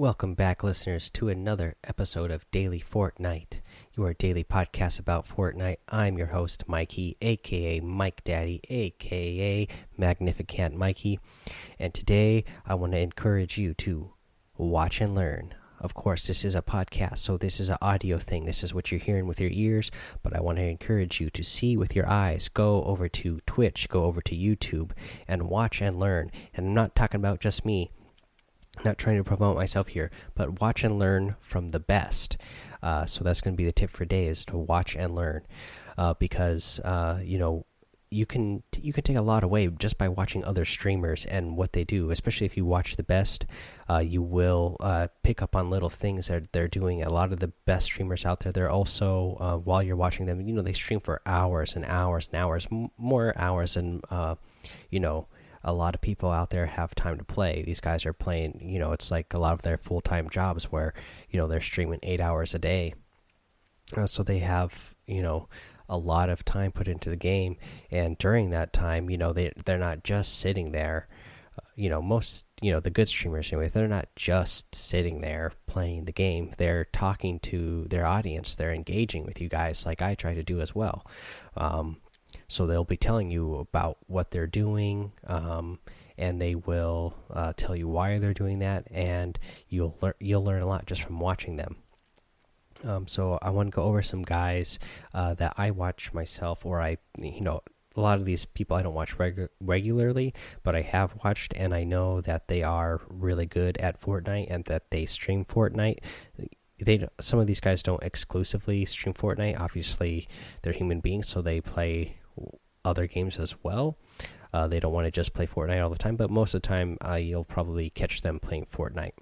Welcome back, listeners, to another episode of Daily Fortnite, your daily podcast about Fortnite. I'm your host, Mikey, aka Mike Daddy, aka Magnificent Mikey, and today I want to encourage you to watch and learn. Of course, this is a podcast, so this is an audio thing. This is what you're hearing with your ears, but I want to encourage you to see with your eyes. Go over to Twitch, go over to YouTube, and watch and learn. And I'm not talking about just me not trying to promote myself here, but watch and learn from the best. Uh, so that's going to be the tip for day is to watch and learn, uh, because uh, you know you can you can take a lot away just by watching other streamers and what they do. Especially if you watch the best, uh, you will uh, pick up on little things that they're doing. A lot of the best streamers out there, they're also uh, while you're watching them, you know, they stream for hours and hours and hours, more hours than you know a lot of people out there have time to play. These guys are playing, you know, it's like a lot of their full time jobs where, you know, they're streaming eight hours a day. Uh, so they have, you know, a lot of time put into the game. And during that time, you know, they, they're not just sitting there. Uh, you know, most, you know, the good streamers, anyway, they're not just sitting there playing the game. They're talking to their audience. They're engaging with you guys like I try to do as well. Um, so they'll be telling you about what they're doing, um, and they will uh, tell you why they're doing that, and you'll learn you'll learn a lot just from watching them. Um, so I want to go over some guys uh, that I watch myself, or I, you know, a lot of these people I don't watch regu regularly, but I have watched, and I know that they are really good at Fortnite and that they stream Fortnite they some of these guys don't exclusively stream Fortnite. Obviously, they're human beings, so they play other games as well. Uh, they don't want to just play Fortnite all the time, but most of the time, uh, you'll probably catch them playing Fortnite.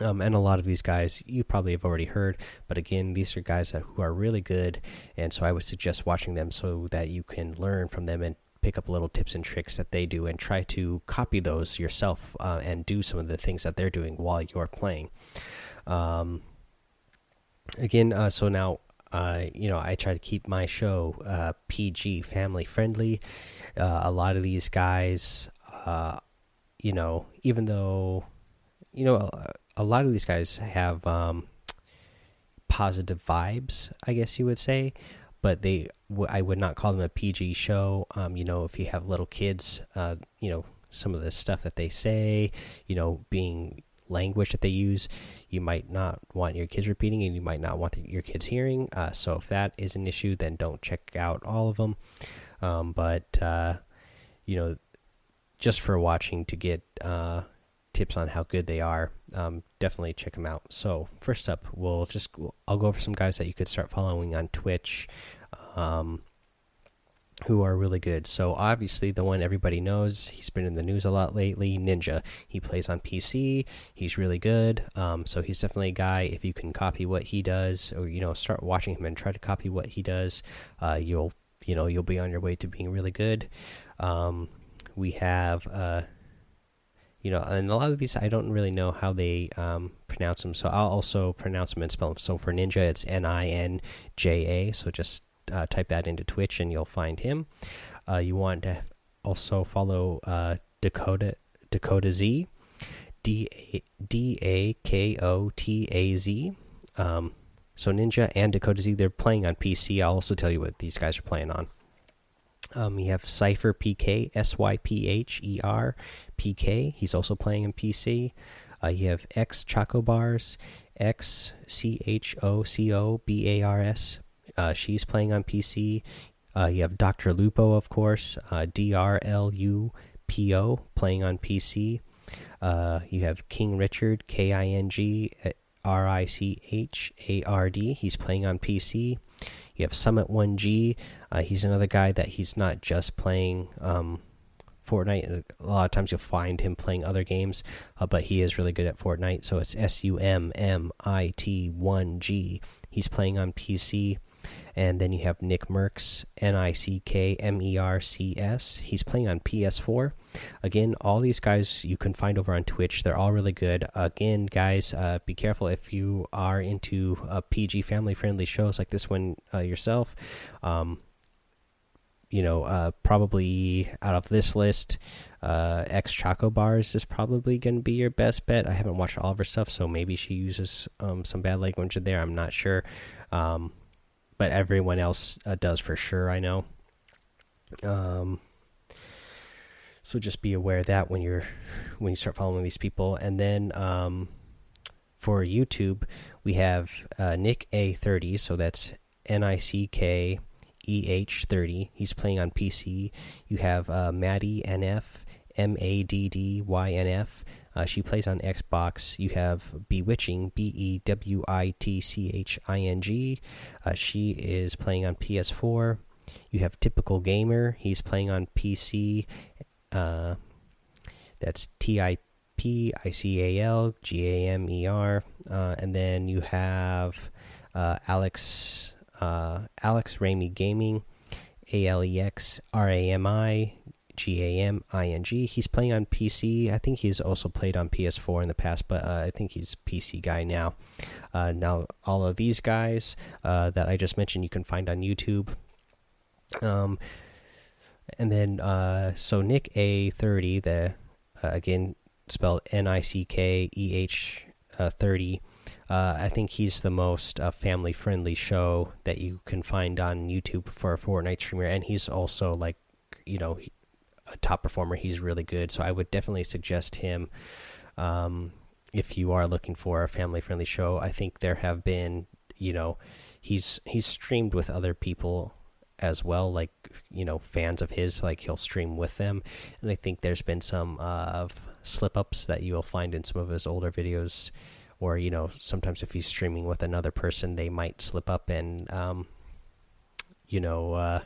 Um, and a lot of these guys you probably have already heard, but again, these are guys that, who are really good, and so I would suggest watching them so that you can learn from them and pick up little tips and tricks that they do and try to copy those yourself uh, and do some of the things that they're doing while you're playing. Um, again, uh, so now uh, you know, I try to keep my show uh, PG, family friendly. Uh, a lot of these guys, uh, you know, even though, you know, a, a lot of these guys have um, positive vibes, I guess you would say, but they, I would not call them a PG show. Um, you know, if you have little kids, uh, you know, some of the stuff that they say, you know, being language that they use you might not want your kids repeating and you might not want your kids hearing uh, so if that is an issue then don't check out all of them um, but uh, you know just for watching to get uh, tips on how good they are um, definitely check them out. So first up we'll just i'll go over some guys that you could start following on twitch. Um, who are really good. So obviously the one everybody knows, he's been in the news a lot lately, Ninja. He plays on PC. He's really good. Um, so he's definitely a guy if you can copy what he does or you know start watching him and try to copy what he does, uh, you'll you know you'll be on your way to being really good. Um, we have uh, you know, and a lot of these I don't really know how they um, pronounce them, so I'll also pronounce them and spell them. So for Ninja, it's N I N J A. So just uh, type that into Twitch and you'll find him. Uh, you want to also follow uh, Dakota Dakota Z, D D A K O T A Z. Um, so Ninja and Dakota Z, they're playing on PC. I'll also tell you what these guys are playing on. Um, you have Sypher PK, S Y P H E R P K. He's also playing on PC. Uh, you have X Choco Bars, X C H O C O B A R S uh, she's playing on PC. Uh, you have Dr. Lupo, of course, uh, D R L U P O, playing on PC. Uh, you have King Richard, K I N G R I C H A R D. He's playing on PC. You have Summit 1G. Uh, he's another guy that he's not just playing um, Fortnite. A lot of times you'll find him playing other games, uh, but he is really good at Fortnite. So it's S U M M I T 1G. He's playing on PC. And then you have Nick Mercs, N I C K M E R C S. He's playing on PS4. Again, all these guys you can find over on Twitch. They're all really good. Again, guys, uh, be careful if you are into uh, PG family friendly shows like this one uh, yourself. Um, you know, uh, probably out of this list, uh, X Choco Bars is probably going to be your best bet. I haven't watched all of her stuff, so maybe she uses um, some bad language in there. I'm not sure. Um, but everyone else uh, does for sure, I know. Um, so just be aware of that when you're when you start following these people. And then um, for YouTube, we have uh, NickEh30, so that's N I C K E H 30. He's playing on PC. You have uh, Maddie NF, M A D D Y N F. Uh, she plays on Xbox. You have Bewitching, B E W I T C H I N G. Uh, she is playing on PS4. You have Typical Gamer. He's playing on PC. Uh, that's T I P I C A L G A M E R. Uh, and then you have uh, Alex uh, Alex Rami Gaming, A L E X R A M I G A M I N G. He's playing on PC. I think he's also played on PS4 in the past, but uh, I think he's PC guy now. Uh, now, all of these guys uh, that I just mentioned, you can find on YouTube. Um, and then uh, so Nick A thirty, the uh, again spelled N I C K E H uh, thirty. Uh, I think he's the most family friendly show that you can find on YouTube for a Fortnite streamer, and he's also like, you know, a top performer. He's really good, so I would definitely suggest him. Um, if you are looking for a family friendly show, I think there have been, you know, he's he's streamed with other people as well, like you know, fans of his, like he'll stream with them, and I think there's been some uh, slip ups that you'll find in some of his older videos or you know sometimes if he's streaming with another person they might slip up and um, you know uh,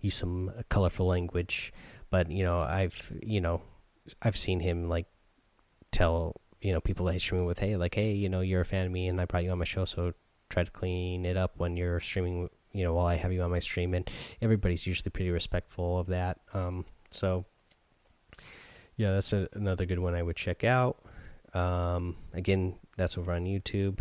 use some colorful language but you know i've you know i've seen him like tell you know people that he's streaming with hey like hey you know you're a fan of me and i brought you on my show so try to clean it up when you're streaming you know while i have you on my stream and everybody's usually pretty respectful of that um, so yeah that's a, another good one i would check out um, again, that's over on YouTube.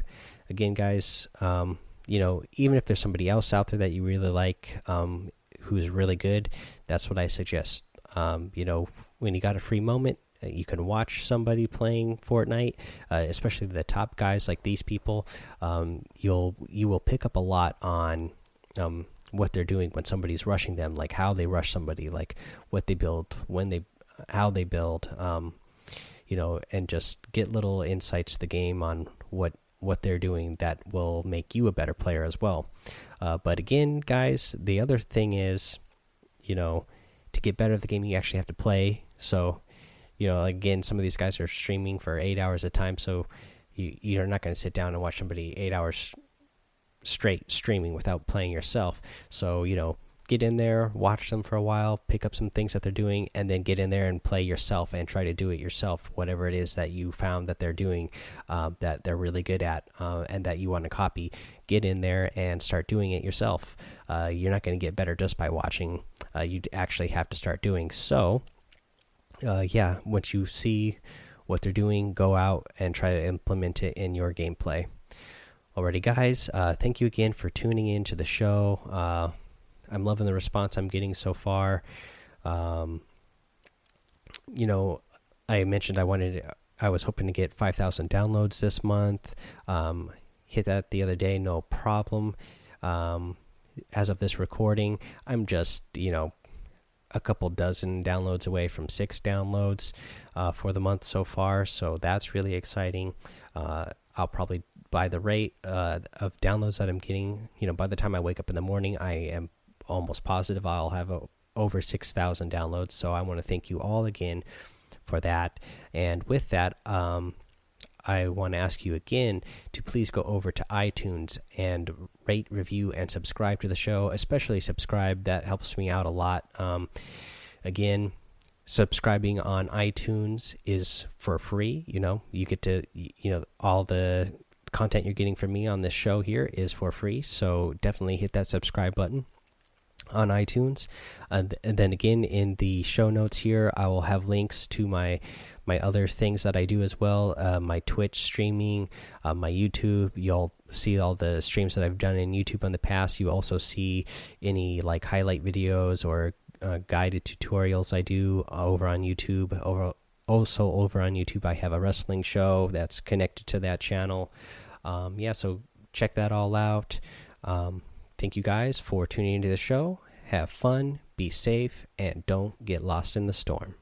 Again, guys, um, you know, even if there's somebody else out there that you really like, um, who's really good, that's what I suggest. Um, you know, when you got a free moment, uh, you can watch somebody playing Fortnite, uh, especially the top guys like these people. Um, you'll you will pick up a lot on um, what they're doing when somebody's rushing them, like how they rush somebody, like what they build, when they, how they build. Um, you know, and just get little insights to the game on what what they're doing that will make you a better player as well. Uh, but again, guys, the other thing is, you know, to get better at the game, you actually have to play. So, you know, again, some of these guys are streaming for eight hours at a time, so you you're not going to sit down and watch somebody eight hours straight streaming without playing yourself. So, you know, get in there, watch them for a while, pick up some things that they're doing, and then get in there and play yourself and try to do it yourself, whatever it is that you found that they're doing uh, that they're really good at uh, and that you want to copy. Get in there and start doing it yourself. Uh, you're not going to get better just by watching. Uh, you actually have to start doing. So, uh, yeah, once you see what they're doing, go out and try to implement it in your gameplay. Alrighty, guys, uh, thank you again for tuning in to the show I'm loving the response I'm getting so far. Um, you know, I mentioned I wanted, I was hoping to get 5,000 downloads this month. Um, hit that the other day, no problem. Um, as of this recording, I'm just, you know, a couple dozen downloads away from six downloads uh, for the month so far. So that's really exciting. Uh, I'll probably, by the rate uh, of downloads that I'm getting, you know, by the time I wake up in the morning, I am almost positive I'll have a, over 6,000 downloads. So I want to thank you all again for that. And with that, um, I want to ask you again to please go over to iTunes and rate, review, and subscribe to the show. Especially subscribe; that helps me out a lot. Um, again, subscribing on iTunes is for free. You know, you get to you know all the content you're getting from me on this show here is for free. So definitely hit that subscribe button. On iTunes. Uh, and then again, in the show notes here, I will have links to my my other things that I do as well. Uh, my Twitch streaming, uh, my YouTube. You'll see all the streams that I've done in YouTube in the past. You also see any like highlight videos or uh, guided tutorials I do over on YouTube. Over also over on YouTube, I have a wrestling show that's connected to that channel. Um, yeah, so check that all out. Um, thank you guys for tuning into the show. Have fun, be safe, and don't get lost in the storm.